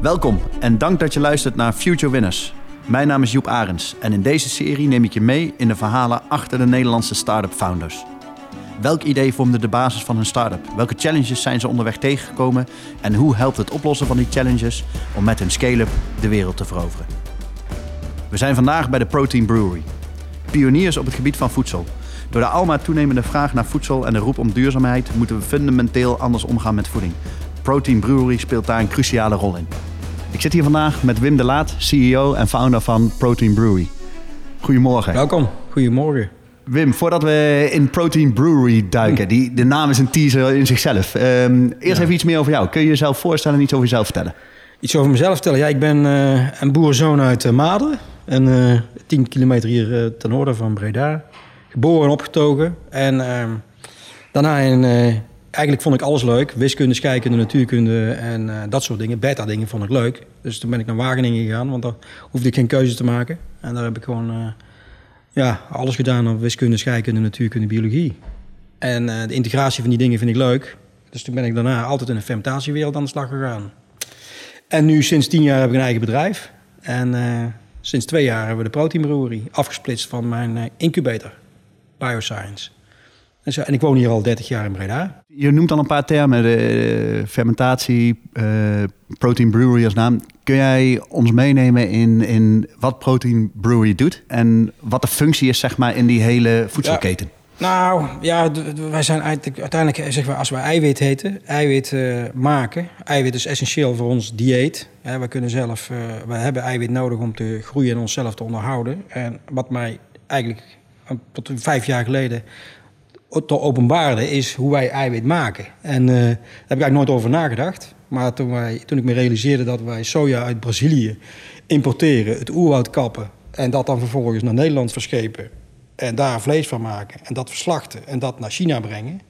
Welkom en dank dat je luistert naar Future Winners. Mijn naam is Joep Arends en in deze serie neem ik je mee in de verhalen achter de Nederlandse start-up founders. Welk idee vormde de basis van hun start-up? Welke challenges zijn ze onderweg tegengekomen? En hoe helpt het oplossen van die challenges om met hun scale-up de wereld te veroveren? We zijn vandaag bij de Protein Brewery. Pioniers op het gebied van voedsel. Door de almaar toenemende vraag naar voedsel en de roep om duurzaamheid moeten we fundamenteel anders omgaan met voeding. Protein Brewery speelt daar een cruciale rol in. Ik zit hier vandaag met Wim de Laat, CEO en founder van Protein Brewery. Goedemorgen. Welkom, goedemorgen. Wim, voordat we in Protein Brewery duiken, die, de naam is een teaser in zichzelf. Ehm, eerst even iets meer over jou. Kun je jezelf voorstellen en iets over jezelf vertellen? Iets over mezelf vertellen? Ja, ik ben uh, een boerenzoon uit uh, Maden. En uh, 10 kilometer hier ten noorden van Breda. Geboren en opgetogen. En ehm, daarna in, eigenlijk vond ik alles leuk. Wiskunde, scheikunde, natuurkunde en dat soort dingen. Beta-dingen vond ik leuk. Dus toen ben ik naar Wageningen gegaan, want daar hoefde ik geen keuze te maken. En daar heb ik gewoon ja, alles gedaan op wiskunde, scheikunde, natuurkunde, biologie. En uh, de integratie van die dingen vind ik leuk. Dus toen ben ik daarna altijd in de fermentatiewereld aan de slag gegaan. En nu sinds tien jaar heb ik een eigen bedrijf. En sinds twee jaar hebben we de proteinbrewery afgesplitst van mijn incubator, Bioscience. En, zo, en, ik woon hier al 30 jaar in Breda. Je noemt al een paar termen, de fermentatie, protein brewery als naam. Kun jij ons meenemen in, in wat Protein Brewery doet en wat de functie is zeg maar, in die hele voedselketen? Ja, nou ja, wij zijn uiteindelijk, eh, zeg maar, als wij eiwit heten, eiwit uh, maken. Eiwit is essentieel voor ons dieet. Ja, we kunnen zelf, uh, we hebben eiwit nodig om te groeien en onszelf te onderhouden. En wat mij eigenlijk tot vijf jaar geleden te openbaarde, is hoe wij eiwit maken. En daar heb ik eigenlijk nooit over nagedacht. Maar toen, wij, toen ik me realiseerde dat wij soja uit Brazilië importeren, het oerwoud kappen en dat dan vervolgens naar Nederland verschepen en daar vlees van maken en dat verslachten en dat naar China brengen,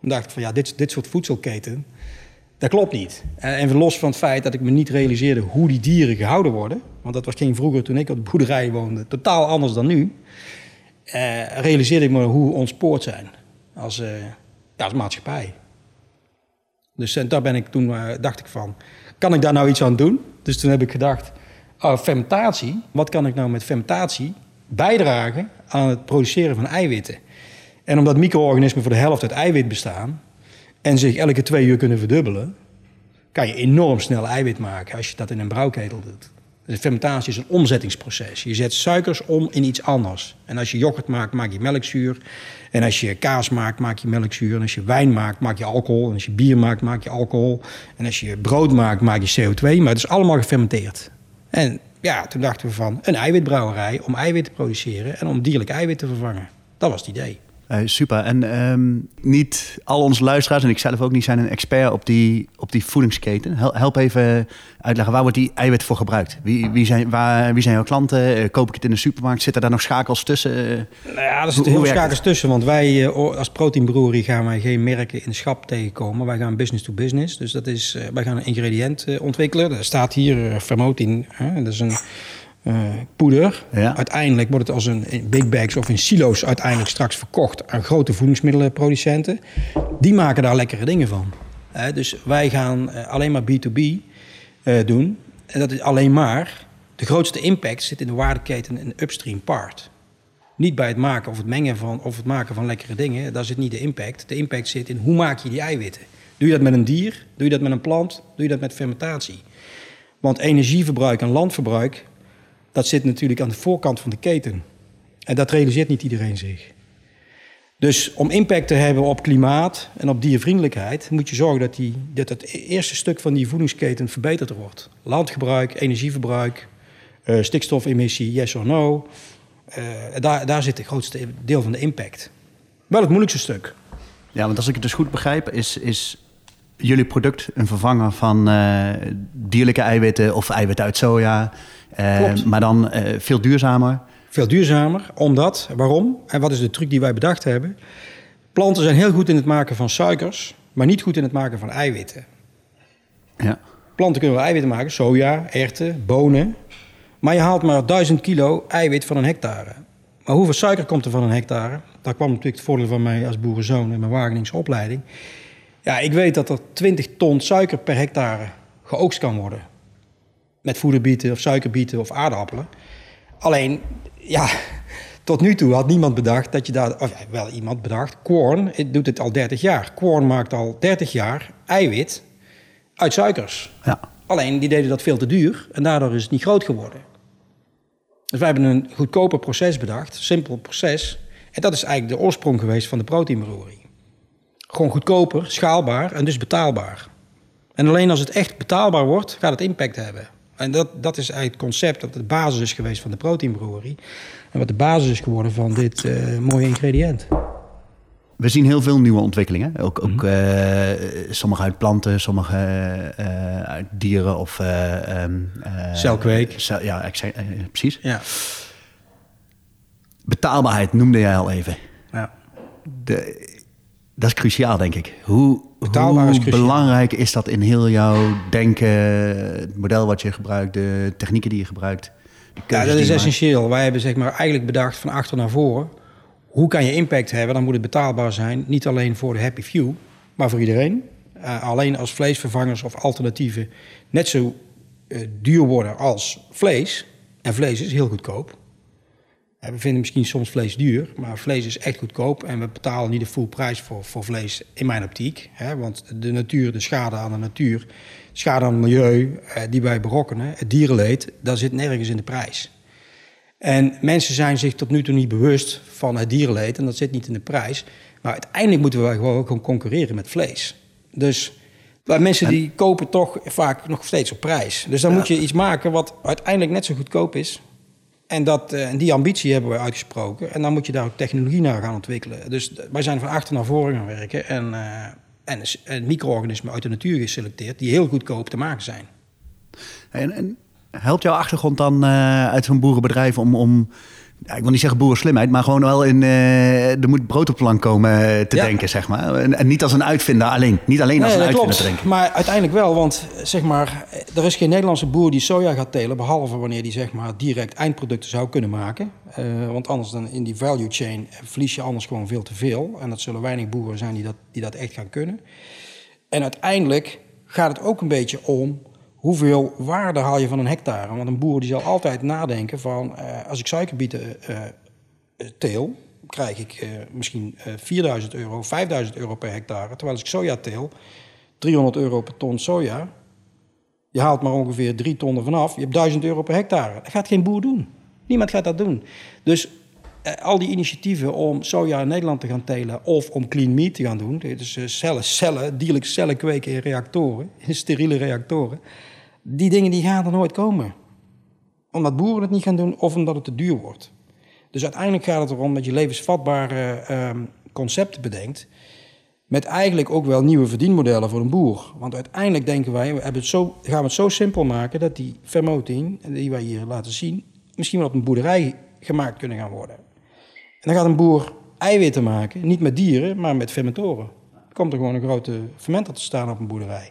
dan dacht ik van ja, dit, dit soort voedselketen, dat klopt niet. En, en los van het feit dat ik me niet realiseerde hoe die dieren gehouden worden, want dat was geen vroeger toen ik op de boerderij woonde, totaal anders dan nu, eh, realiseerde ik me hoe ontspoord zijn als, eh, als maatschappij. Dus en daar ben ik toen, uh, dacht ik van, kan ik daar nou iets aan doen? Dus toen heb ik gedacht, oh, fermentatie, wat kan ik nou met fermentatie bijdragen aan het produceren van eiwitten? En omdat micro-organismen voor de helft uit eiwit bestaan en zich elke twee uur kunnen verdubbelen, kan je enorm snel eiwit maken als je dat in een brouwketel doet. De fermentatie is een omzettingsproces. Je zet suikers om in iets anders. En als je yoghurt maakt, maak je melkzuur. En als je kaas maakt, maak je melkzuur. En als je wijn maakt, maak je alcohol. En als je bier maakt, maak je alcohol. En als je brood maakt, maak je CO2. Maar het is allemaal gefermenteerd. En ja, toen dachten we van een eiwitbrouwerij om eiwit te produceren en om dierlijk eiwit te vervangen. Dat was het idee. Uh, super. En um, niet al onze luisteraars en ik zelf ook niet zijn een expert op die, op die voedingsketen. Help even uitleggen, waar wordt die eiwit voor gebruikt? Wie, wie, zijn, waar, wie zijn jouw klanten? Uh, koop ik het in de supermarkt? Zitten daar nog schakels tussen? Uh, nou ja, er zitten heel veel schakels tussen. Want wij als proteinbrewery gaan wij geen merken in de schap tegenkomen. Wij gaan business to business. Dus dat is, wij gaan een ingrediënt ontwikkelen. Er staat hier Fermotin. dat is een uh, poeder. Uiteindelijk wordt het als een in big bags of in silo's uiteindelijk straks verkocht aan grote voedingsmiddelenproducenten. Die maken daar lekkere dingen van. Uh, dus wij gaan uh, alleen maar B2B uh, doen. En dat is alleen maar. De grootste impact zit in de waardeketen en upstream part. Niet bij het maken of het mengen van of het maken van lekkere dingen. Daar zit niet de impact. De impact zit in hoe maak je die eiwitten. Doe je dat met een dier? Doe je dat met een plant? Doe je dat met fermentatie? Want energieverbruik en landverbruik dat zit natuurlijk aan de voorkant van de keten. En dat realiseert niet iedereen zich. Dus om impact te hebben op klimaat en op diervriendelijkheid, moet je zorgen dat, die, dat het eerste stuk van die voedingsketen verbeterd wordt. Landgebruik, energieverbruik, uh, stikstofemissie, yes or no. Uh, daar, daar zit het grootste deel van de impact. Wel het moeilijkste stuk. Ja, want als ik het dus goed begrijp, is, is jullie product een vervanger van uh, dierlijke eiwitten of eiwitten uit soja. Uh, maar dan uh, veel duurzamer. Veel duurzamer, omdat, waarom? En wat is de truc die wij bedacht hebben? Planten zijn heel goed in het maken van suikers, maar niet goed in het maken van eiwitten. Ja. Planten kunnen wel eiwitten maken, soja, erwten, bonen. Maar je haalt maar 1000 kilo eiwit van een hectare. Maar hoeveel suiker komt er van een hectare? Daar kwam natuurlijk het voordeel van mij als boerenzoon in mijn Wageningse opleiding. Ja, ik weet dat er 20 ton suiker per hectare geoogst kan worden. met voederbieten of suikerbieten of aardappelen. Alleen, ja, tot nu toe had niemand bedacht dat je daar... Of wel iemand bedacht, Korn doet het al 30 jaar. Korn maakt al 30 jaar eiwit uit suikers. Ja. Alleen, die deden dat veel te duur en daardoor is het niet groot geworden. Dus wij hebben een goedkoper proces bedacht, simpel proces. En dat is eigenlijk de oorsprong geweest van de proteinbrouwerie. Gewoon goedkoper, schaalbaar en dus betaalbaar. En alleen als het echt betaalbaar wordt, gaat het impact hebben. En dat, dat is eigenlijk het concept dat de basis is geweest van de proteinbrouwerie. En wat de basis is geworden van dit uh, mooie ingrediënt. We zien heel veel nieuwe ontwikkelingen. Ook, ook uh, sommige uit planten, sommige uh, uit dieren of... Um, Celkweek. Cel, ja, zei, precies. Ja. Betaalbaarheid noemde jij al even. Ja. De, dat is cruciaal, denk ik. Hoe, is belangrijk is dat in heel jouw denken, het model wat je gebruikt, de technieken die je gebruikt? Ja, dat is essentieel. Wij hebben zeg maar eigenlijk bedacht van achter naar voren. Hoe kan je impact hebben? Dan moet het betaalbaar zijn. Niet alleen voor de happy few, maar voor iedereen. Uh, alleen als vleesvervangers of alternatieven net zo uh, duur worden als vlees. En vlees is heel goedkoop. We vinden misschien soms vlees duur, maar vlees is echt goedkoop. En we betalen niet de full prijs voor, voor vlees in mijn optiek. Hè? Want de natuur, de schade aan de natuur, schade aan het milieu eh, die wij berokkenen, het dierenleed, dat zit nergens in de prijs. En mensen zijn zich tot nu toe niet bewust van het dierenleed en dat zit niet in de prijs. Maar uiteindelijk moeten we gewoon, gewoon concurreren met vlees. Dus maar mensen die kopen toch vaak nog steeds op prijs. Dus dan ja. moet je iets maken wat uiteindelijk net zo goedkoop is en, dat, uh, en die ambitie hebben we uitgesproken. En dan moet je daar ook technologie naar gaan ontwikkelen. Dus wij zijn van achter naar voren gaan werken. En, uh, en, en micro-organismen uit de natuur geselecteerd... die heel goedkoop te maken zijn. En, en helpt jouw achtergrond dan uh, uit zo'n boerenbedrijf om... om ik wil niet zeggen boerenslimheid, maar gewoon wel in... er moet brood op plank komen te ja. denken, zeg maar. En, en, niet als een uitvinder alleen. Niet alleen als nee, een uitvinder klopt. te denken. Maar uiteindelijk wel, want zeg maar... er is geen Nederlandse boer die soja gaat telen... behalve wanneer die zeg maar direct eindproducten zou kunnen maken. Uh, want anders dan in die value chain verlies je anders gewoon veel te veel. En dat zullen weinig boeren zijn die dat, die dat echt gaan kunnen. En uiteindelijk gaat het ook een beetje om... Hoeveel waarde haal je van een hectare? Want een boer die zal altijd nadenken van... Uh, als ik suikerbieten uh, teel, krijg ik misschien 4000 euro, 5000 euro per hectare. Terwijl als ik soja teel, 300 euro per ton soja. Je haalt maar ongeveer 3 ton ervan af. Je hebt 1000 euro per hectare. Dat gaat geen boer doen. Niemand gaat dat doen. Dus al die initiatieven om soja in Nederland te gaan telen... of om clean meat te gaan doen... dus cellen, cellen, dierlijke cellen kweken in reactoren... in steriele reactoren... die dingen die gaan er nooit komen. Omdat boeren het niet gaan doen of omdat het te duur wordt. Dus uiteindelijk gaat het erom dat je levensvatbare uh, concepten bedenkt. Met eigenlijk ook wel nieuwe verdienmodellen voor een boer. Want uiteindelijk denken wij, we het zo, gaan we het zo simpel maken dat die vermoting, die wij hier laten zien, misschien wel op een boerderij gemaakt kunnen gaan worden. En dan gaat een boer eiwitten maken, niet met dieren, maar met fermentoren. Er komt er gewoon een grote fermenter te staan op een boerderij.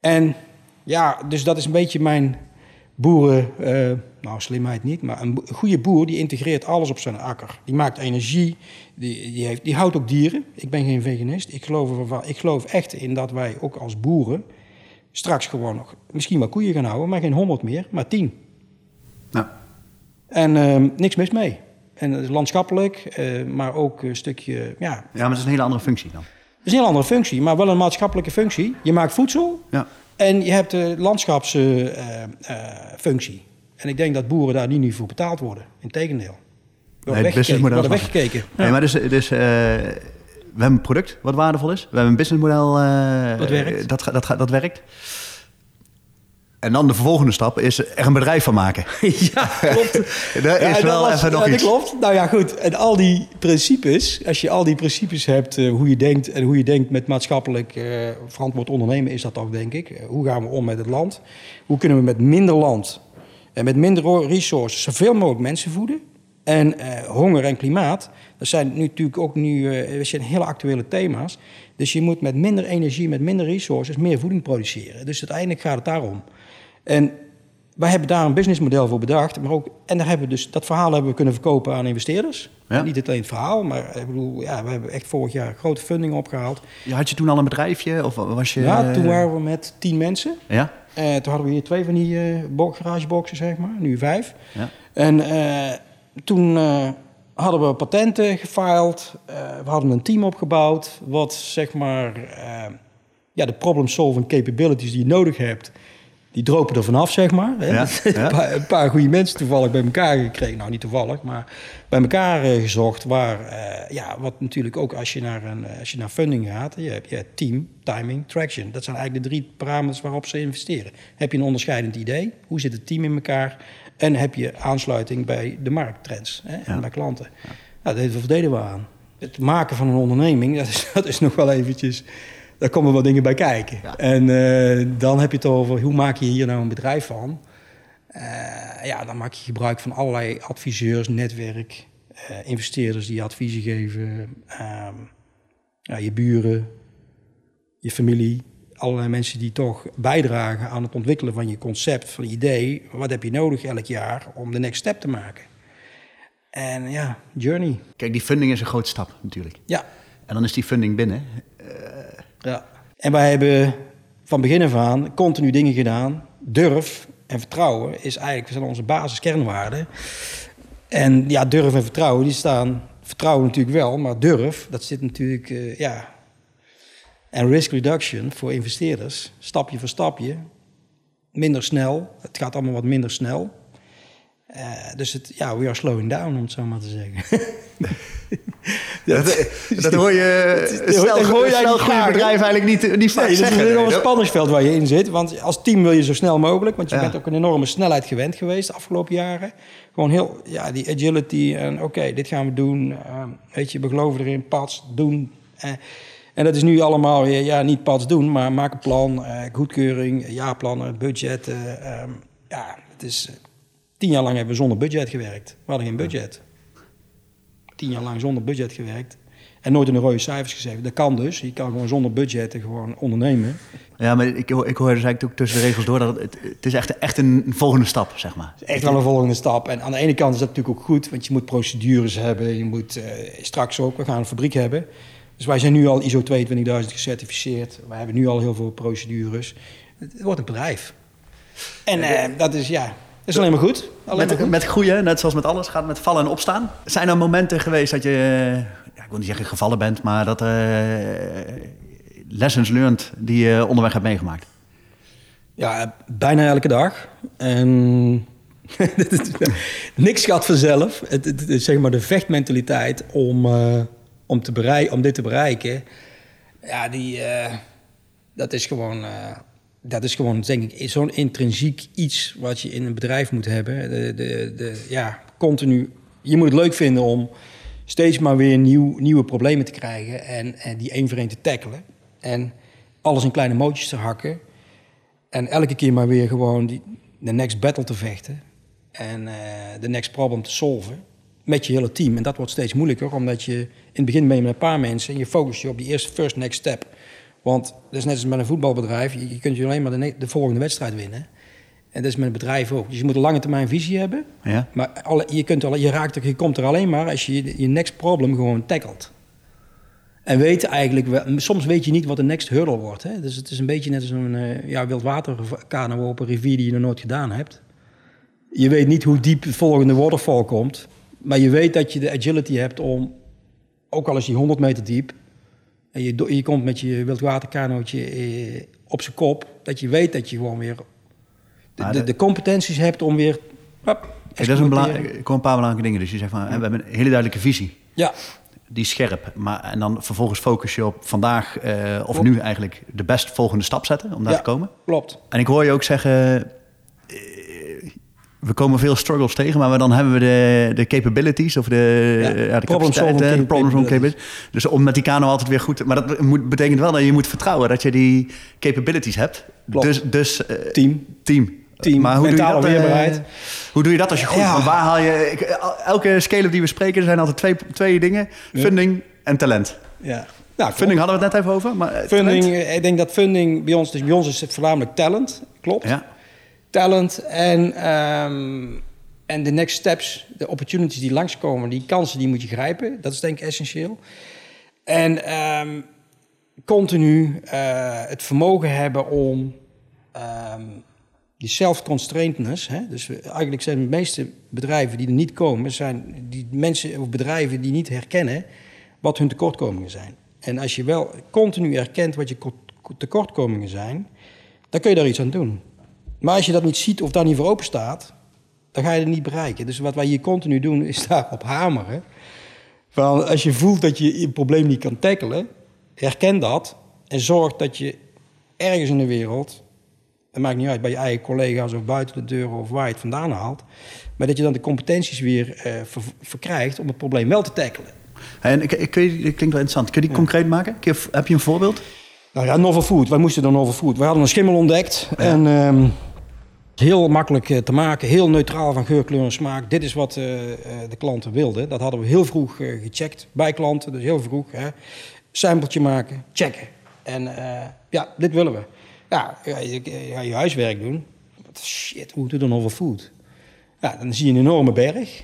En ja, dus dat is een beetje mijn boeren, uh, nou slimheid niet, maar een goede boer die integreert alles op zijn akker. Die maakt energie, die, die, heeft, die houdt ook dieren. Ik ben geen veganist. Ik geloof, ik geloof echt in dat wij ook als boeren straks gewoon nog misschien wel koeien gaan houden, maar geen honderd meer, maar tien. Nou. En uh, niks mis mee. En dat is landschappelijk, uh, maar ook een stukje, ja... Ja, maar dat is een hele andere functie dan. Dat is een hele andere functie, maar wel een maatschappelijke functie. Je maakt voedsel, ja. En je hebt de landschapsfunctie. Uh, uh, en ik denk dat boeren daar niet nu voor betaald worden. Integendeel. Nee, het businessmodel worden weggekeken. Ja. Nee, maar dus, dus uh, we hebben een product wat waardevol is. We hebben een businessmodel dat werkt. Dat, dat, dat, dat werkt. En dan de volgende stap is er een bedrijf van maken. ja, klopt. dat is ja, wel was, even nog ja, iets. Dat klopt. Nou ja, goed. En al die principes, als je al die principes hebt, uh, hoe je denkt en hoe je denkt met maatschappelijk uh, verantwoord ondernemen, is dat ook, denk ik. Uh, hoe gaan we om met het land? Hoe kunnen we met minder land en met minder resources zoveel mogelijk mensen voeden? En honger en klimaat, dat zijn nu natuurlijk ook nu dat zijn hele actuele thema's. Dus je moet met minder energie, met minder resources, meer voeding produceren. Dus uiteindelijk gaat het daarom. En wij hebben daar een businessmodel voor bedacht. Maar ook, en daar hebben we dus, dat verhaal hebben we kunnen verkopen aan investeerders. Ja. Niet alleen het verhaal, maar ik bedoel, ja, we hebben echt vorig jaar grote funding opgehaald. Ja, had je toen al een bedrijfje? Of was je, Ja, toen waren we met tien mensen. Ja? Eh, toen hadden we hier twee van die eh bo- garageboxen, zeg maar. Nu vijf. Ja. En eh, toen eh, hadden we patenten gefiled. Eh, we hadden een team opgebouwd. Wat zeg maar eh, ja, de problem-solving capabilities die je nodig hebt. Die dropen er vanaf, zeg maar. Ja, ja. een, paar, een paar goede mensen toevallig bij elkaar gekregen. Nou, niet toevallig, maar bij elkaar eh, gezocht. Waar, eh, ja, wat natuurlijk ook als je naar, een, eh, als je naar funding gaat. Je hebt je team, timing, traction. Dat zijn eigenlijk de drie parameters waarop ze investeren. Heb je een onderscheidend idee? Hoe zit het team in elkaar? En heb je aansluiting bij de markttrends hè, en Ja. bij klanten? Nou, dat verdelen we aan. Het maken van een onderneming, dat is, dat is nog wel eventjes... Daar komen wat dingen bij kijken. Ja. En eh, dan heb je het over hoe maak je hier nou een bedrijf van? Eh, ja, dan maak je gebruik van allerlei adviseurs, netwerk, eh, investeerders die je adviezen geven, ehm, ja, je buren, je familie, allerlei mensen die toch bijdragen aan het ontwikkelen van je concept, van je idee. Wat heb je nodig elk jaar om de next step te maken? En ja, journey. Kijk, die funding is een grote stap natuurlijk. Ja, En dan is die funding binnen. Ja. En wij hebben van begin af aan continu dingen gedaan. Durf en vertrouwen is eigenlijk zijn onze basiskernwaarden. En ja, durf en vertrouwen, die staan... Vertrouwen natuurlijk wel, maar durf, dat zit natuurlijk... eh, ja. En risk reduction voor investeerders, stapje voor stapje. Minder snel, het gaat allemaal wat minder snel. Eh, dus het, ja, we are slowing down, om het zo maar te zeggen. Dat, dat hoor je dat snel, hoor je snel hè? bedrijven eigenlijk niet, niet vaak Nee, dat is zeggen. een enorm Nee, dat- spanningsveld waar je in zit. Want als team wil je zo snel mogelijk. Want je Ja. bent ook een enorme snelheid gewend geweest de afgelopen jaren. Gewoon heel, ja, die agility en oké, dit gaan we doen. Ehm, weet je, we geloven erin, pads, doen. Eh, en dat is nu allemaal weer, ja, niet pads doen, maar maak een plan, eh, goedkeuring, jaarplannen, budget. eh, ehm, ja, het is, tien jaar lang hebben we zonder budget gewerkt. We hadden geen budget. Tien jaar lang zonder budget gewerkt. En nooit in de rode cijfers geschreven. Dat kan dus. Je kan gewoon zonder budget gewoon ondernemen. Ja, maar ik, hoor- ik hoor dus eigenlijk ook tussen de regels door dat het, het is echt, echt een volgende stap, zeg maar. Echt wel een volgende stap. En aan de ene kant is dat natuurlijk ook goed, want je moet procedures hebben. Je moet eh, straks ook, we gaan een fabriek hebben. Dus wij zijn nu al ISO 22000 gecertificeerd. Wij hebben nu al heel veel procedures. Het wordt een bedrijf. En eh, dat is, ja, is alleen maar goed. Alleen maar Met, goed. met groeien, net zoals met alles, gaat met vallen en opstaan. Zijn er momenten geweest dat je, ja, ik wil niet zeggen gevallen bent, maar dat eh lessons learned die je onderweg hebt meegemaakt? Ja, bijna elke dag. En niks gaat vanzelf. Het, het, het is zeg maar de vechtmentaliteit om, eh, om, te berei- om dit te bereiken. Ja, die, eh, dat is gewoon, eh, dat is gewoon denk ik, zo'n intrinsiek iets wat je in een bedrijf moet hebben. De, de, ja, continu. Je moet het leuk vinden om steeds maar weer nieuw, nieuwe problemen te krijgen en, die één voor één te tackelen. En alles in kleine mootjes te hakken. En elke keer maar weer gewoon die, de next battle te vechten. En eh, de next problem te solven. Met je hele team. En dat wordt steeds moeilijker, omdat je in het begin ben je met een paar mensen en je focust je op die eerste first next step. Want dat is net als met een voetbalbedrijf. Je, je kunt je alleen maar de, volgende wedstrijd winnen. En dat is met een bedrijf ook. Dus je moet een lange termijn visie hebben. Ja? Maar alle, je, kunt al, je, raakt er, je komt er alleen maar als je je, next problem gewoon tackelt. En weet eigenlijk, wel- soms weet je niet wat de next hurdle wordt. Hè? Dus het is een beetje net als een eh, ja, wildwaterkano op een rivier die je nog nooit gedaan hebt. Je weet niet hoe diep de volgende waterfall komt. Maar je weet dat je de agility hebt om, ook al is die 100 meter diep... en je, komt met je wildwaterkanootje eh, op zijn kop... dat je weet dat je gewoon weer de, de, competenties hebt om weer... Hop, Kijk, dat is een belangrijk, hoor paar belangrijke dingen. Dus je zegt van, we hebben een hele duidelijke visie. Ja, Die is scherp. Maar, en dan vervolgens focus je op vandaag, eh, of Klopt. nu eigenlijk, de best volgende stap zetten om daar Ja. te komen. klopt. En ik hoor je ook zeggen, we komen veel struggles tegen, maar dan hebben we de, de capabilities of de, Ja, ja, de problem capaciteiten, de problem capabilities. Dus om met die kano altijd weer goed... Maar dat moet, betekent wel dat je moet vertrouwen dat je die capabilities hebt. Klopt. Dus, dus eh, Team. team. Team, maar hoe doe, je dat, eh, hoe doe je dat als je goed... Ja. Waar haal je... ik- elke scale die we spreken, er zijn altijd twee, twee dingen. Funding en talent. Ja. Nou, Funding hadden we het net even over, maar eh, Funding, talent? ik denk dat funding bij ons, dus bij ons is het voornamelijk talent, klopt. Ja. Talent en, ehm, en de next steps, de opportunities die langskomen, die kansen die moet je grijpen. Dat is denk ik essentieel. En ehm, continu eh, het vermogen hebben om ehm, die self-constraintness. Dus eigenlijk zijn de meeste bedrijven die er niet komen, zijn die mensen of bedrijven die niet herkennen wat hun tekortkomingen zijn. En als je wel continu herkent wat je ko- tekortkomingen zijn, dan kun je daar iets aan doen. Maar als je dat niet ziet of daar niet voor open staat, dan ga je het niet bereiken. Dus wat wij hier continu doen, is daarop hameren. Van als je voelt dat je een probleem niet kan tackelen, herken dat en zorg dat je ergens in de wereld, het maakt niet uit, bij je eigen collega's of buiten de deur of waar je het vandaan haalt, maar dat je dan de competenties weer eh, ver- verkrijgt om het probleem wel te tackelen. En ik, ik het klinkt wel interessant. Kun je die concreet maken? Je- heb je een voorbeeld? Nou ja, novel food. Wij moesten dan novel food. We hadden een schimmel ontdekt. En ehm, heel makkelijk eh, te maken. Heel neutraal van geur, kleur en smaak. Dit is wat eh, eh, de klanten wilden. Dat hadden we heel vroeg gecheckt bij klanten. Dus heel vroeg. Hè. Sampletje maken, checken. En ja, dit willen we. Ja, ga je, ga je huiswerk doen. Shit, hoe doe dan novel food? Ja, dan zie je een enorme berg.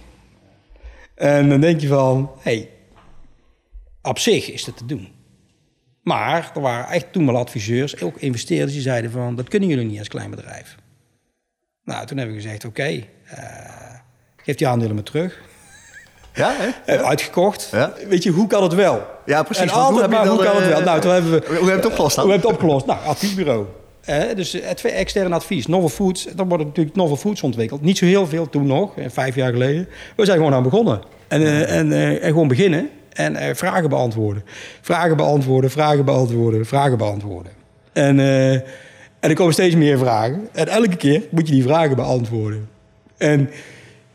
En dan denk je van, hé, hey, op zich is het te doen. Maar er waren echt toen wel adviseurs, ook investeerders, die zeiden van... dat kunnen jullie niet als klein bedrijf. Nou, toen hebben we gezegd, oké, eh, geef die aandelen maar terug. Ja, hè? Uitgekocht. Ja. Weet je, hoe kan het wel? Ja, precies. En hoe altijd maar, kan het eh, wel? Nou, toen hebben we... Hoe heb je het opgelost dan? Hoe hebben het opgelost? Nou, adviesbureau. Eh, dus het externe advies, Novel Foods. Dan wordt natuurlijk Novel Foods ontwikkeld. Niet zo heel veel toen nog, vijf jaar geleden. We zijn gewoon aan begonnen. En, en, en gewoon beginnen. En vragen beantwoorden. Vragen beantwoorden, vragen beantwoorden, vragen beantwoorden. En, eh, en er komen steeds meer vragen. En elke keer moet je die vragen beantwoorden. En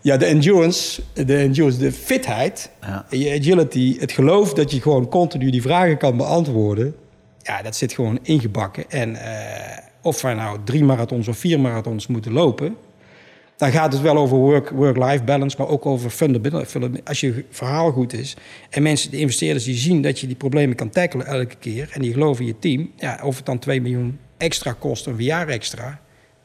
ja, de endurance, de endurance, de fitheid, Ja. je agility, het geloof dat je gewoon continu die vragen kan beantwoorden. Ja, dat zit gewoon ingebakken. En eh, of wij nou drie marathons of vier marathons moeten lopen, dan gaat het wel over work- work-life balance, maar ook over fundamental. Als je verhaal goed is en mensen, de investeerders, die zien dat je die problemen kan tackelen elke keer en die geloven in je team, ja, of het dan 2 miljoen extra kost, een jaar extra,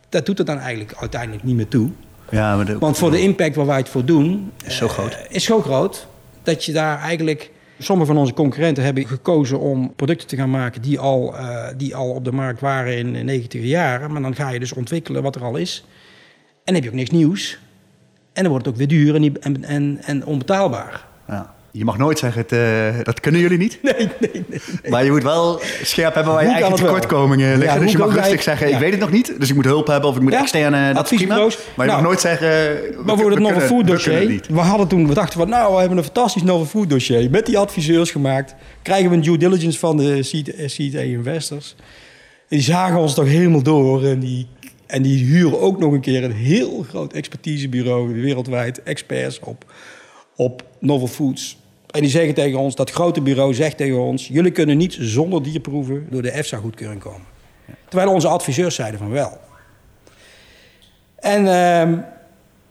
dat doet er dan eigenlijk uiteindelijk niet meer toe. Ja, maar de, Want voor de impact waar wij het voor doen, Is zo eh, groot. is zo groot dat je daar eigenlijk. Sommige van onze concurrenten hebben gekozen om producten te gaan maken die al, eh, die al op de markt waren in de 90 jaren. Maar dan ga je dus ontwikkelen wat er al is. En heb je ook niks nieuws. En dan wordt het ook weer duur en, en, en, en onbetaalbaar. ja. Je mag nooit zeggen, het, eh, dat kunnen jullie niet. Nee, nee, nee. Maar je moet wel scherp hebben waar je eigen tekortkomingen liggen. Ja, dus je mag wij- rustig zeggen, ik weet het nog niet. Dus ik moet hulp hebben of ik moet Ja, externe, dat is prima. Maar je mag Nou, nooit zeggen... we- Maar voor het novel food dossier, we hadden toen, we dachten van, nou, we hebben een fantastisch novel food dossier met die adviseurs gemaakt. Krijgen we een due diligence van de seed, eh, investors. En die zagen ons toch helemaal door en die, en die huren ook nog een keer een heel groot expertisebureau, wereldwijd experts op, op novel foods. En die zeggen tegen ons, dat grote bureau zegt tegen ons, jullie kunnen niet zonder dierproeven door de EFSA goedkeuring komen. Terwijl onze adviseurs zeiden van wel. En ehm,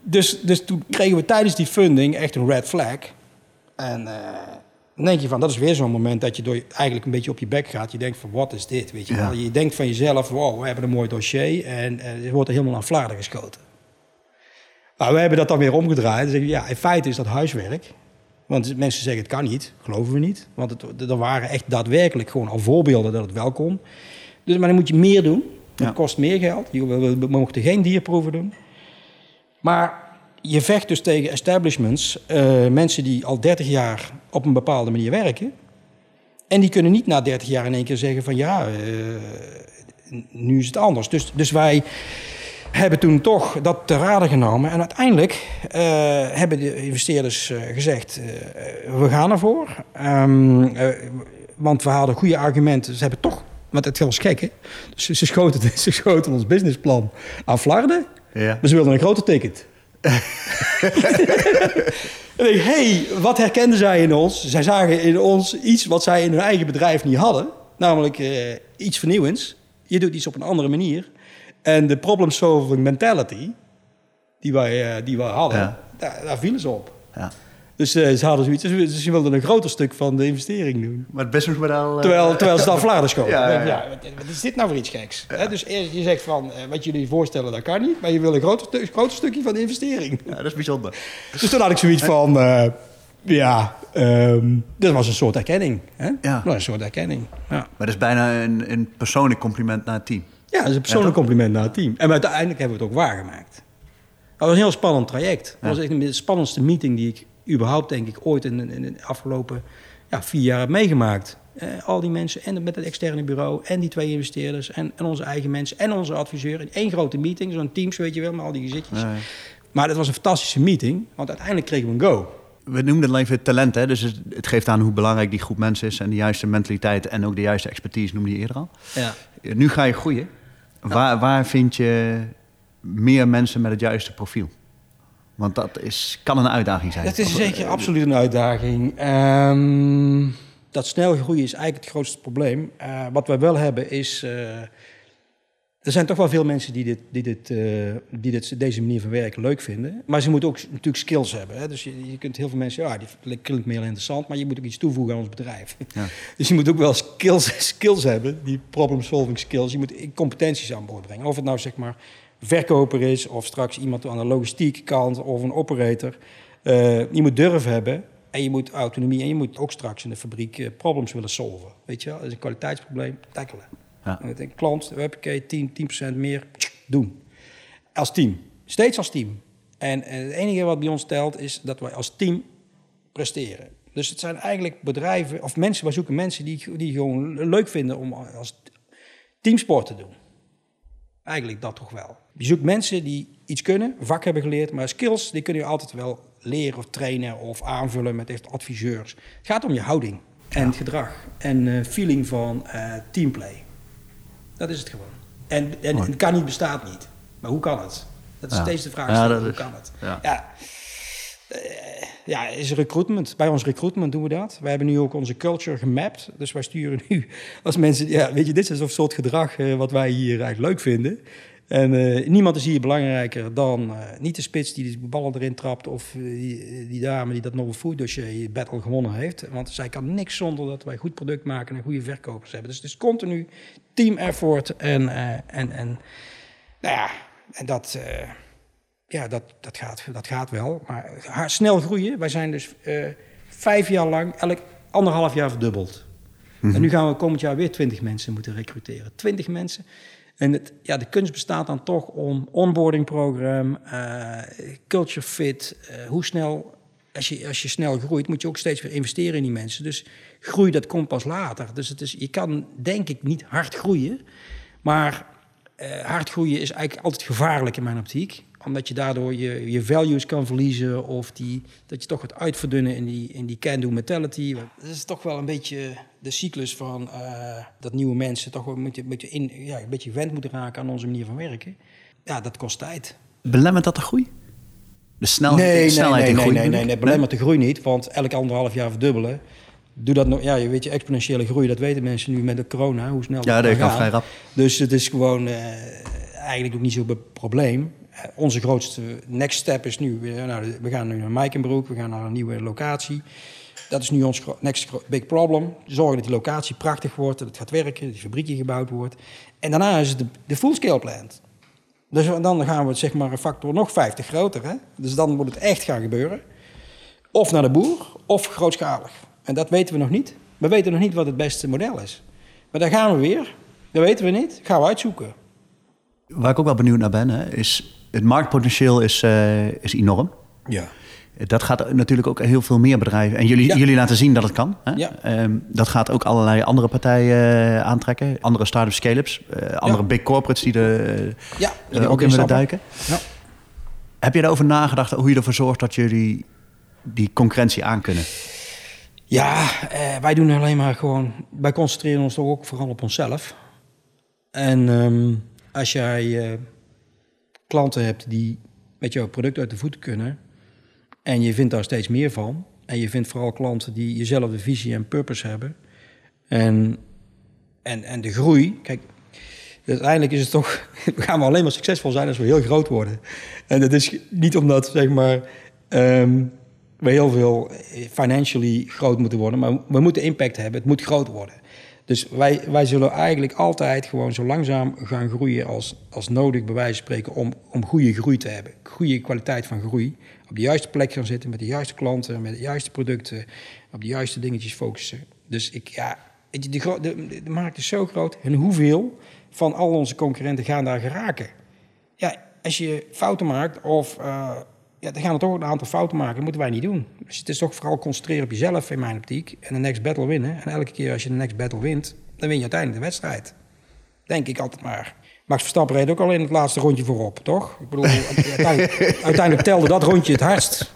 dus, dus toen kregen we tijdens die funding echt een red flag. En eh, dan denk je van, dat is weer zo'n moment dat je door, eigenlijk een beetje op je bek gaat. Je denkt van, wat is dit? Weet je, Ja. wel? je denkt van jezelf, wow, we hebben een mooi dossier. En eh, het wordt er helemaal aan vlaarden geschoten. Maar we hebben dat dan weer omgedraaid. Dan zeg je, ja, in feite is dat huiswerk. Want mensen zeggen, het kan niet. Geloven we niet. Want het, er waren echt daadwerkelijk gewoon al voorbeelden dat het wel kon. Dus, maar dan moet je meer doen. Dat Ja. kost meer geld. Je- We, we, we mochten geen dierproeven doen. Maar je vecht dus tegen establishments, eh, mensen die al 30 jaar op een bepaalde manier werken. En die kunnen niet na 30 jaar in één keer zeggen van ja, eh, nu is het anders. Dus, dus wij hebben toen toch dat te raden genomen. En uiteindelijk eh, hebben de investeerders gezegd, we gaan ervoor. Ehm, eh, want we hadden goede argumenten. Ze hebben toch, want het was gek hè. Dus ze schoten, ze schoten ons businessplan aan flarden. Ja. Maar ze wilden een groter ticket. en ik, hey, wat herkenden zij in ons? Zij zagen in ons iets wat zij in hun eigen bedrijf niet hadden. Namelijk eh, iets vernieuwends. Je doet iets op een andere manier. En de problem-solving mentality die wij, eh, die wij hadden, Ja. daar, daar vielen ze op. Ja. Dus eh, ze hadden zoiets. Dus ze wilden een groter stuk van de investering doen. Maar het businessmodel... eh, Terwijl, terwijl ze dan Vlaanderen schoten. Ja, ja, Ja, ja. wat, wat is dit nou voor iets geks? Hè, dus eerst, je zegt van, eh, wat jullie voorstellen, dat kan niet. Maar je wil een groter, stu- groter stukje van de investering. Ja, dat is bijzonder. Dus toen had ik zoiets van, eh, ja, ehm dat was een soort erkenning. Hè? Ja. Dat een soort erkenning, ja. Maar dat is bijna een, een persoonlijk compliment naar het team. Ja, dat is een persoonlijk compliment naar het team. En uiteindelijk hebben we het ook waargemaakt. Dat was een heel spannend traject. Dat was echt de spannendste meeting die ik überhaupt, denk ik, ooit in, in, de afgelopen ja, vier jaar heb meegemaakt. Uh, al die mensen en met het externe bureau en die twee investeerders en, en onze eigen mensen en onze adviseur in één grote meeting, zo'n teams, weet je wel, met al die gezitjes. Maar dat was een fantastische meeting, want uiteindelijk kregen we een go. We noemden het even talent, hè? dus het, geeft aan hoe belangrijk die groep mensen is en de juiste mentaliteit en ook de juiste expertise noemde je eerder al. Ja. Nu ga je groeien. Waar, waar vind je meer mensen met het juiste profiel? Want dat is, kan een uitdaging zijn. Dat is zeker absoluut een uitdaging. Ehm, dat snel groeien is eigenlijk het grootste probleem. Uh, wat wij wel hebben is... Uh, er zijn toch wel veel mensen die, dit, die, dit, uh, die dit, deze manier van werken leuk vinden. Maar ze moeten ook natuurlijk skills hebben. Hè? Dus je, je kunt heel veel mensen... Ja, die klinkt meer interessant, maar je moet ook iets toevoegen aan ons bedrijf. Ja. Dus je moet ook wel skills, skills hebben, die problem-solving skills. Je moet competenties aan boord brengen. Of het nou zeg maar verkoper is of straks iemand aan de logistieke kant of een operator. Uh, je moet durf hebben en je moet autonomie en je moet ook straks in de fabriek uh, problems willen solven. Weet je wel, dat is een kwaliteitsprobleem, tackelen. Ja. Met een klant, heb 10, 10% meer, doen. Als team, steeds als team. En, en het enige wat bij ons telt is dat wij als team presteren. Dus het zijn eigenlijk bedrijven of mensen, wij zoeken mensen die, die gewoon leuk vinden om als teamsport te doen. Eigenlijk dat toch wel. Je zoekt mensen die iets kunnen, vak hebben geleerd, maar skills die kun je altijd wel leren of trainen of aanvullen met echt adviseurs. Het gaat om je houding en gedrag en uh, feeling van uh, teamplay. Dat is het gewoon. En, en, het kan niet, bestaat niet. Maar hoe kan het? Dat is steeds de vraag. Ja, hoe kan het? Ja. ja. Uh, ja, is recruitment. Bij ons recruitment doen we dat. Wij hebben nu ook onze culture gemapt. Dus wij sturen nu als mensen... Ja, weet je, dit is een soort gedrag wat wij hier eigenlijk leuk vinden. En uh, niemand is hier belangrijker dan uh, niet de spits die de ballen erin trapt... of die, die, dame die dat nog food dossier battle gewonnen heeft. Want zij kan niks zonder dat wij goed product maken en goede verkopers hebben. Dus het is continu team effort en, en, en nou ja, en dat, ja, dat, dat, gaat, dat gaat wel. Maar snel groeien. Wij zijn dus vijf jaar lang elk anderhalf jaar verdubbeld. Mhm. En nu gaan we komend jaar weer twintig mensen moeten recruteren. Twintig mensen... En het, ja, de kunst bestaat dan toch om onboarding program, uh, culture fit, uh, hoe snel, als je, als je snel groeit, moet je ook steeds weer investeren in die mensen. Dus groei, dat komt pas later. Dus het is, je kan denk ik niet hard groeien, maar uh, hard groeien is eigenlijk altijd gevaarlijk in mijn optiek omdat je daardoor je, je values kan verliezen. Of die, dat je toch wat uitverdunnen in die, in die can-do mentality. Dat is toch wel een beetje de cyclus van uh, dat nieuwe mensen toch een beetje, een beetje, in, ja, een beetje gewend moeten raken aan onze manier van werken. Ja, dat kost tijd. Belemmert dat de groei? De snel, nee, snelheid nee, nee, groei? Nee, nee, nee, nee, belemmert de groei niet. Want elk anderhalf jaar verdubbelen. Doe dat nog, ja, je weet je, exponentiële groei, dat weten mensen nu met de corona, hoe snel ja, dat gaat vrij rap. Dus het is gewoon uh, eigenlijk ook niet zo'n probleem. Eh, onze grootste next step is nu, nou, we gaan nu naar Mijkenbroek, we gaan naar een nieuwe locatie. Dat is nu ons next big problem. Zorgen dat die locatie prachtig wordt, dat het gaat werken, dat die fabriekje gebouwd wordt. En daarna is het de, full-scale plant. Dus dan gaan we zeg maar een factor nog 50 groter. Hè? Dus dan moet het echt gaan gebeuren. Of naar de boer, of grootschalig. En dat weten we nog niet. We weten nog niet wat het beste model is. Maar daar gaan we weer. Dat weten we niet. Gaan we uitzoeken. Waar ik ook wel benieuwd naar ben, hè, is het marktpotentieel is, uh, is enorm. Ja. Dat gaat natuurlijk ook heel veel meer bedrijven. En jullie, jullie laten zien dat het kan. Hè? Ja. Um, dat gaat ook allerlei andere partijen uh, aantrekken. Andere start-up scale-ups. Uh, andere big corporates die er ja, die ook in willen duiken. Ja. Heb je erover nagedacht hoe je ervoor zorgt dat jullie die concurrentie aankunnen? Ja, wij doen alleen maar gewoon... Wij concentreren ons toch ook vooral op onszelf. En um, als jij klanten hebt die met jouw product uit de voeten kunnen en je vindt daar steeds meer van en je vindt vooral klanten die jezelfde visie en purpose hebben en, en, en de groei, kijk, uiteindelijk is het toch, gaan we alleen maar succesvol zijn als we heel groot worden. En dat is niet omdat, zeg maar, um, we heel veel financially groot moeten worden, maar we moeten impact hebben. Het moet groot worden. Dus wij, wij zullen eigenlijk altijd gewoon zo langzaam gaan groeien als, als nodig, bij wijze van spreken, om, om goede groei te hebben. Goede kwaliteit van groei. Op de juiste plek gaan zitten, met de juiste klanten, met de juiste producten, op de juiste dingetjes focussen. Dus ik, ja, de, de, de markt is zo groot. En hoeveel van al onze concurrenten gaan daar geraken? Ja, als je fouten maakt of... eh, ja, dan gaan er toch een aantal fouten maken. Dat moeten wij niet doen. Dus het is toch vooral concentreren op jezelf in mijn optiek. En de next battle winnen. En elke keer als je de next battle wint, dan win je uiteindelijk de wedstrijd. Denk ik altijd maar. Max Verstappen reed ook al in het laatste rondje voorop, toch? Ik bedoel, uiteindelijk, uiteindelijk telde dat rondje het hardst.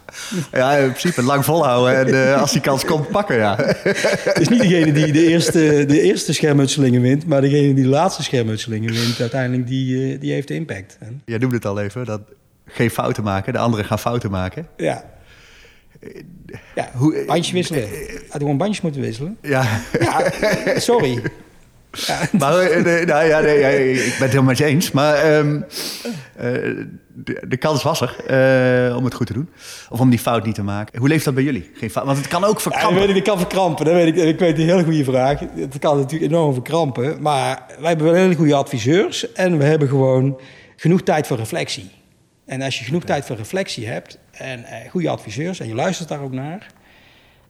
Ja, in principe lang volhouden en eh, als die kans komt, pakken, ja. Het is niet degene die de eerste, de eerste schermutselingen wint, maar degene die de laatste schermutselingen wint, uiteindelijk die, eh, die heeft de impact. Jij noemde het al even, dat geen fouten maken, de anderen gaan fouten maken. ja. Ja, Hoe- bandje wisselen. Had gewoon bandjes moeten wisselen. Ja, Ja, sorry. Ja, maar eh, nee, nou, ja, nee, ja, ik ben het helemaal met je eens. Maar ehm, eh, de, de kans was er eh, om het goed te doen. Of om die fout niet te maken. Hoe leeft dat bij jullie? Geen fout, want het kan ook Ja, verkrampen. weet ik, dat kan verkrampen. Dat weet ik, ik weet een hele goede vraag. Het kan natuurlijk enorm verkrampen. Maar wij hebben wel hele goede adviseurs. En we hebben gewoon genoeg tijd voor reflectie. En als je genoeg tijd voor reflectie hebt en eh, goede adviseurs en je luistert daar ook naar.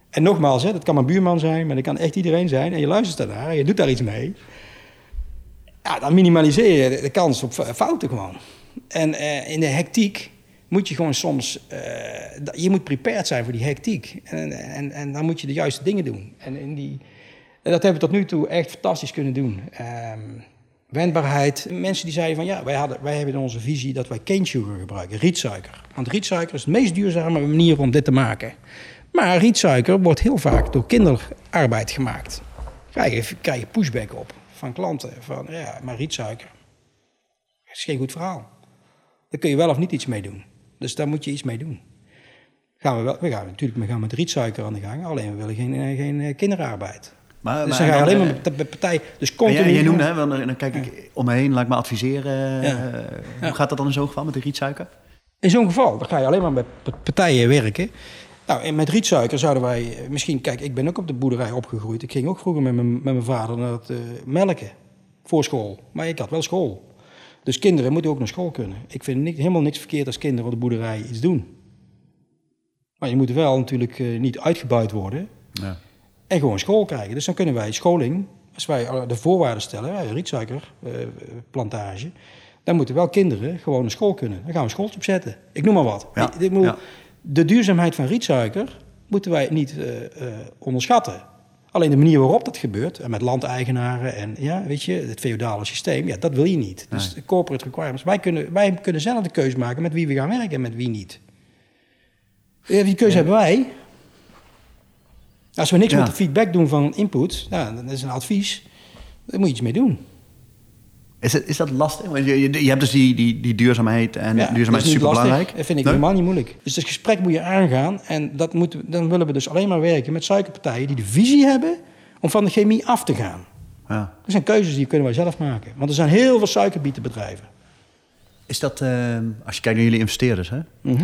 En nogmaals, hè, dat kan mijn buurman zijn, maar dat kan echt iedereen zijn. En je luistert daarnaar en je doet daar iets mee. Ja, dan minimaliseer je de- de kans op f- fouten gewoon. En eh, in de hectiek moet je gewoon soms... eh, je moet prepared zijn voor die hectiek. En, en, en dan moet je de juiste dingen doen. En, in die, en dat hebben we tot nu toe echt fantastisch kunnen doen. Ehm, wendbaarheid. Mensen die zeiden van ja, wij, hadden, wij hebben in onze visie dat wij cane sugar gebruiken, rietsuiker. Want rietsuiker is de meest duurzame manier om dit te maken. Maar rietsuiker wordt heel vaak door kinderarbeid gemaakt. Krijg je, krijg je pushback op van klanten. Van ja, maar rietsuiker is geen goed verhaal. Daar kun je wel of niet iets mee doen. Dus daar moet je iets mee doen. Gaan we, wel, we gaan natuurlijk we gaan met rietsuiker aan de gang. Alleen we willen geen, eh, geen eh, kinderarbeid. Maar, dus dan ga je alleen eh, maar met, met partijen. Dus continu. jij, jij noemde, hè, dan dan kijk ik om me heen, laat ik me adviseren. eh. Hoe gaat dat dan in zo'n geval met de rietsuiker? In zo'n geval, dan ga je alleen maar met partijen werken. Nou, en met rietsuiker zouden wij eh, misschien... Kijk, ik ben ook op de boerderij opgegroeid. Ik ging ook vroeger met mijn, met mijn vader naar het melken voor school. Maar ik had wel school. Dus kinderen moeten ook naar school kunnen. Ik vind helemaal niks verkeerd als kinderen op de boerderij iets doen. Maar je moet wel natuurlijk niet uitgebuit worden Ja. En gewoon school krijgen. Dus dan kunnen wij scholing, als wij eh, de voorwaarden stellen, rietsuikerplantage, dan moeten wel kinderen gewoon naar school kunnen. Dan gaan we een schooltje opzetten. Ik noem maar wat. Ja, Ik- ik bedoel, ja. De duurzaamheid van rietsuiker moeten wij niet eh, eh, onderschatten. Alleen de manier waarop dat gebeurt, en met landeigenaren en ja, weet je, het feodale systeem, ja, dat wil je niet. Dus corporate requirements. Wij kunnen, wij kunnen zelf de keuze maken met wie we gaan werken en met wie niet. Die keuze hebben wij. Als we niks Ja. met de feedback doen van input, dat is een advies, daar moet je iets mee doen. Is, het, is dat lastig? Want je, je, je hebt dus die, die, die duurzaamheid en Ja, duurzaamheid is super belangrijk. Dat vind ik helemaal niet moeilijk. Dus het gesprek moet je aangaan. En dat moeten, we- dan willen we dus alleen maar werken met suikerpartijen die de visie hebben om van de chemie af te gaan. Ja. Dat zijn keuzes die kunnen wij zelf maken. Want er zijn heel veel suikerbietenbedrijven. Is dat, eh, als je kijkt naar jullie investeerders, hè? Mhm.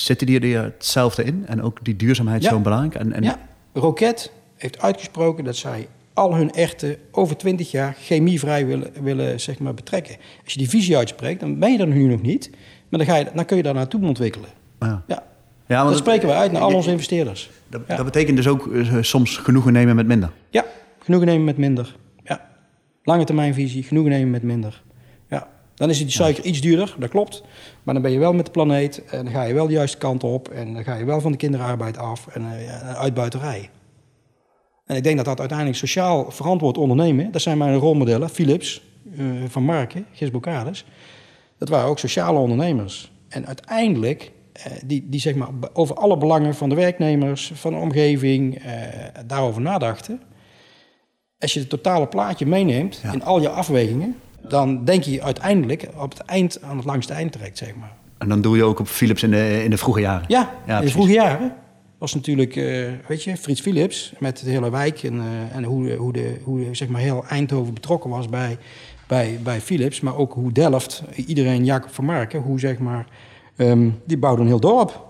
Zitten die er hetzelfde in? En ook die duurzaamheid Ja. zo belangrijk? En, en, Ja, Roket heeft uitgesproken dat zij al hun echten over 20 jaar chemievrij willen, willen zeg maar, betrekken. Als je die visie uitspreekt, dan ben je er nu nog niet. Maar dan, ga je, dan kun je daar naartoe ontwikkelen. Ja. Ja, Ja, want dat spreken we uit naar al onze investeerders. Dat, Ja. dat betekent dus ook eh, soms genoegen nemen met minder. Ja, genoegen nemen met minder. Ja. Lange termijnvisie, genoegen nemen met minder. Dan is die suiker iets duurder, dat klopt. Maar dan ben je wel met de planeet en dan ga je wel de juiste kant op. En dan ga je wel van de kinderarbeid af en ja, uitbuiterij. En ik denk dat dat uiteindelijk sociaal verantwoord ondernemen, dat zijn mijn rolmodellen, Philips, eh, Van Marken, Gis Bocades. Dat waren ook sociale ondernemers. En uiteindelijk, eh, die, die zeg maar over alle belangen van de werknemers, van de omgeving, daarover nadachten. Als je het totale plaatje meeneemt Ja. in al je afwegingen, dan denk je uiteindelijk op het eind aan het langste eind trekt, zeg maar. En dan doe je ook op Philips in de, in de vroege jaren. Ja, Ja, in de vroege jaren was natuurlijk, eh, weet je, Frits Philips met de hele wijk en, eh, en hoe, hoe, de, hoe zeg maar heel Eindhoven betrokken was bij, bij, bij Philips, maar ook hoe Delft, iedereen Jacob van Marken, hoe zeg maar, ehm, die bouwden een heel dorp.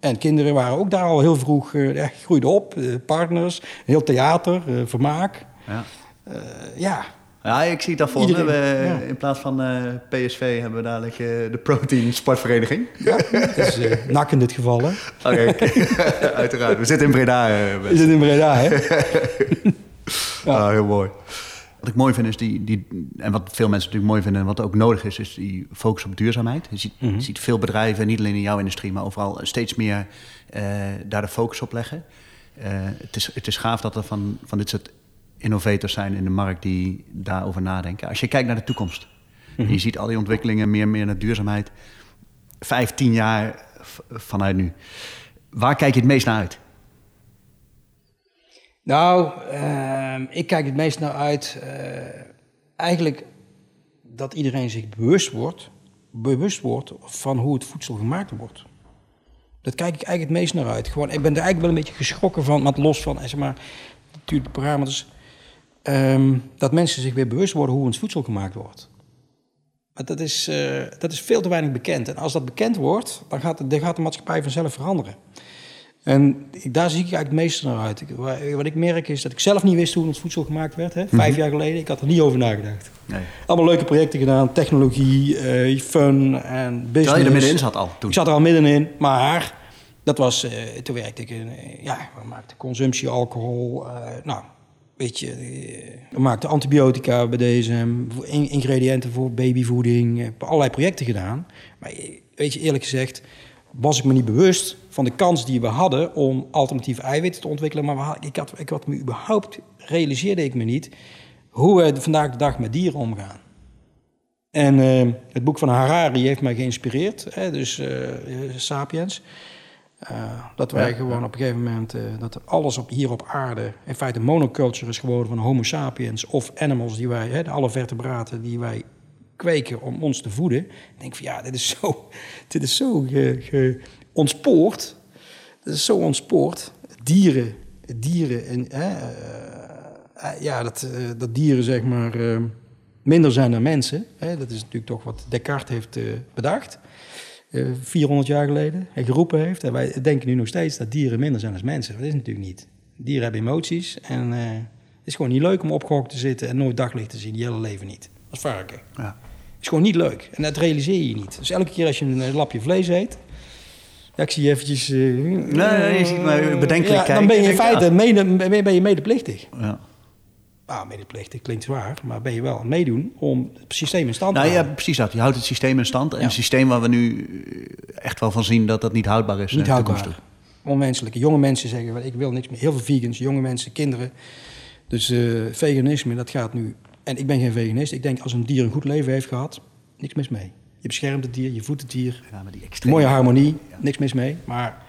En kinderen waren ook daar al heel vroeg, eh, ja, groeiden op, eh, partners, heel theater, eh, vermaak. Ja. Eh, ja, Ja, ik zie het. Iedereen, We, ja. In plaats van eh, PSV hebben we dadelijk de Protein Sportvereniging. ja dat is nak in dit geval. Hè. Oké, uiteraard. We zitten in Breda. eh, Is het in Breda, hè? Ja. Ah, heel mooi. Wat ik mooi vind is die, die, en wat veel mensen natuurlijk mooi vinden en wat ook nodig is, is die focus op duurzaamheid. Je ziet, mhm. je ziet veel bedrijven, niet alleen in jouw industrie, maar overal steeds meer uh, daar de focus op leggen. Uh, het, is, het is gaaf dat er van, van dit soort innovators zijn in de markt die daarover nadenken. Als je kijkt naar de toekomst, mm je ziet al die ontwikkelingen meer en meer naar duurzaamheid, vijftien jaar vanuit nu. Waar kijk je het meest naar uit? Nou, uh, ik kijk het meest naar uit. Uh, eigenlijk dat iedereen zich bewust wordt, bewust wordt van hoe het voedsel gemaakt wordt. Dat kijk ik eigenlijk het meest naar uit. Gewoon, ik ben er eigenlijk wel een beetje geschrokken van, maar los van, zeg maar, natuurlijk parameters, um, dat mensen zich weer bewust worden hoe ons voedsel gemaakt wordt. Maar dat is, uh, dat is veel te weinig bekend. En als dat bekend wordt, dan gaat, de, dan gaat de maatschappij vanzelf veranderen. En daar zie ik eigenlijk het meeste naar uit. Wat ik merk is dat ik zelf niet wist hoe ons voedsel gemaakt werd. Hè? Vijf mhm. jaar geleden. Ik had er niet over nagedacht. Nee. Allemaal leuke projecten gedaan. Technologie, uh, fun en business. Terwijl je er middenin zat al toen? Ik zat er al middenin. Maar dat was... Uh, toen werkte ik in... Ja, we maakten consumptie, alcohol. nou, weet je... we maakten antibiotica bij DSM. Ingrediënten voor babyvoeding. allerlei projecten gedaan. Maar weet je, eerlijk gezegd was ik me niet bewust van de kans die we hadden om alternatieve eiwitten te ontwikkelen. Maar ik had, ik had me überhaupt, realiseerde ik me niet, hoe we vandaag de dag met dieren omgaan. En het boek van Harari heeft mij geïnspireerd, hè, dus uh, Sapiens. Uh, dat wij gewoon op een gegeven moment, dat alles op, hier op aarde in feite monoculture is geworden van Homo sapiens of animals die wij, hè, alle vertebraten die wij kweken om ons te voeden. Ik denk van ja, dit is zo, dit is zo ge, ge, ontspoord. Dit is zo ontspoord. Dieren, dieren en hè, uh, ja, dat, dat dieren zeg maar minder zijn dan mensen. Hè, dat is natuurlijk toch wat Descartes heeft bedacht. 400 jaar geleden en geroepen heeft. En wij denken nu nog steeds dat dieren minder zijn dan mensen. Dat is natuurlijk niet. Dieren hebben emoties en het is gewoon niet leuk om opgehokt te zitten en nooit daglicht te zien, je hele leven niet. Als varken. Ja is gewoon niet leuk. En dat realiseer je niet. Dus elke keer als je een lapje vlees eet... Ja, ik zie je eventjes... Uh, nee, je ziet me bedenkelijk ja, Dan ben je in feite mede, ben je medeplichtig. Ja. Ah, medeplichtig klinkt zwaar, maar ben je wel aan meedoen om het systeem in stand te nou, houden. Ja, precies dat. Je houdt het systeem in stand. En een systeem waar we nu echt wel van zien dat dat niet houdbaar is. Niet houdbaar. Onmenselijke. Jonge mensen zeggen, ik wil niks meer. Heel veel vegans, jonge mensen, kinderen. Dus uh, veganisme, dat gaat nu en ik ben geen veganist. Ik denk als een dier een goed leven heeft gehad, niks mis mee. Je beschermt het dier, je voedt het dier. Ja, maar die extreme... Mooie harmonie, niks mis mee. Maar,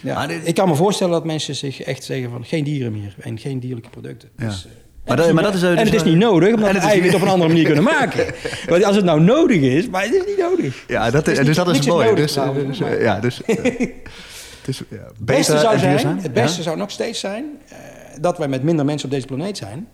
ja, ik kan me voorstellen dat mensen zich echt zeggen van geen dieren meer en geen dierlijke producten. Ja. Dus, uh, maar, dat, maar dat is, en het is niet nodig, omdat we eiwit op een andere manier kunnen maken. Want als het nou nodig is, maar het is niet nodig. Ja, dat is, dus dat is mooi. dus, dus, ja, dus, uh, het, is, ja, het beste zou, zijn, het beste zou nog steeds zijn uh, dat wij met minder mensen op deze planeet zijn.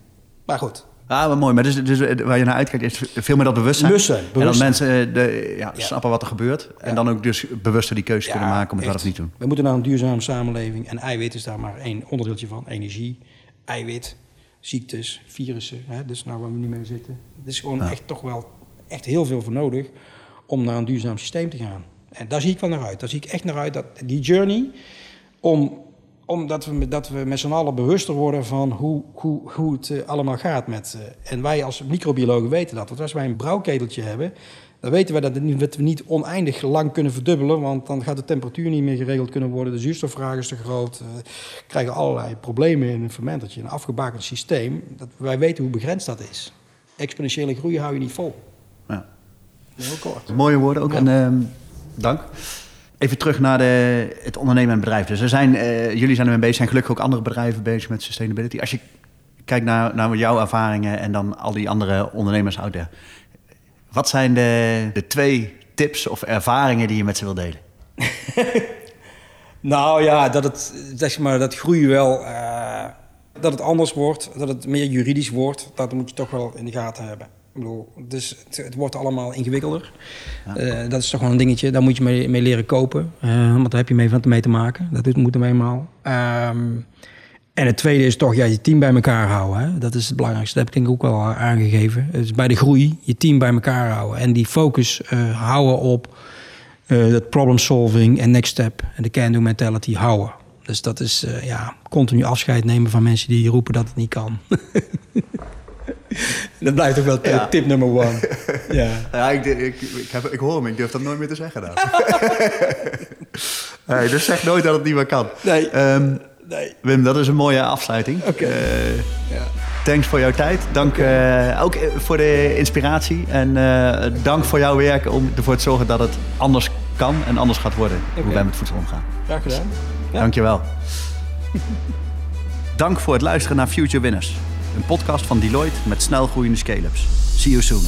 Maar goed, Ah, maar mooi. Maar dus, dus waar je naar uitkijkt is veel meer dat bewustzijn. bewustzijn, En dat mensen eh, de, ja, snappen wat er gebeurt. En dan ook dus bewuster die keuze kunnen maken om het wel of niet te doen. We moeten naar een duurzame samenleving. En eiwit is daar maar één onderdeeltje van. Energie, eiwit, ziektes, virussen. Hè, dus nou waar we nu mee zitten. Er is gewoon echt toch wel echt heel veel voor nodig om naar een duurzaam systeem te gaan. En daar zie ik wel naar uit. Daar zie ik echt naar uit dat die journey om omdat we, dat we met z'n allen bewuster worden van hoe, hoe, hoe het eh, allemaal gaat. Met, uh, en wij als microbiologen weten dat. Want als wij een brouwketeltje hebben, dan weten we dat, we niet oneindig lang kunnen verdubbelen. Want dan gaat de temperatuur niet meer geregeld kunnen worden. De zuurstofvraag is te groot. Uh, krijgen allerlei problemen in een fermentertje. Een afgebakend systeem. Dat, wij weten hoe begrensd dat is. Exponentiële groei hou je niet vol. Ja. Heel kort. Mooie woorden ook. En uh, dank. Even terug naar de, het ondernemen en bedrijf. Dus er zijn, uh, jullie zijn bezig, zijn gelukkig ook andere bedrijven bezig met sustainability. Als je kijkt naar, naar jouw ervaringen en dan al die andere ondernemers out there. Wat zijn de, de twee tips of ervaringen die je met ze wil delen? nou ja, dat het, zeg maar, dat groei wel, uh, dat het anders wordt, dat het meer juridisch wordt, dat moet je toch wel in de gaten hebben. Ik bedoel, dus het, wordt allemaal ingewikkelder. Eh, dat is toch wel een dingetje, daar moet je mee, mee leren kopen. Uh, want daar heb je mee, van, mee te maken. Dat moet er eenmaal. Um, en het tweede is toch ja, je team bij elkaar houden. Hè? Dat is het belangrijkste. Dat heb ik denk ik ook wel aangegeven. Dus bij de groei, je team bij elkaar houden. En die focus uh, houden op dat problem solving en next step. En de can-do mentality houden. Dus dat is ja, continu afscheid nemen van mensen die roepen dat het niet kan. dat blijft ook wel ja. tip nummer one. ja, ja ik, ik, ik, heb, ik hoor hem, ik durf dat nooit meer te zeggen. Dan. nee, dus zeg nooit dat het niet meer kan. Nee. Um, nee. Wim, dat is een mooie afsluiting. Oké. Okay. Uh, ja. Thanks voor jouw tijd. Dank uh, ook voor de inspiratie. En uh, dank voor jouw werk om ervoor te zorgen dat het anders kan en anders gaat worden. Okay. Hoe wij met voedsel omgaan. Graag gedaan. Ja. Dankjewel. Dank voor het luisteren naar Future Winners. Een podcast van Deloitte met snelgroeiende scale-ups. See you soon.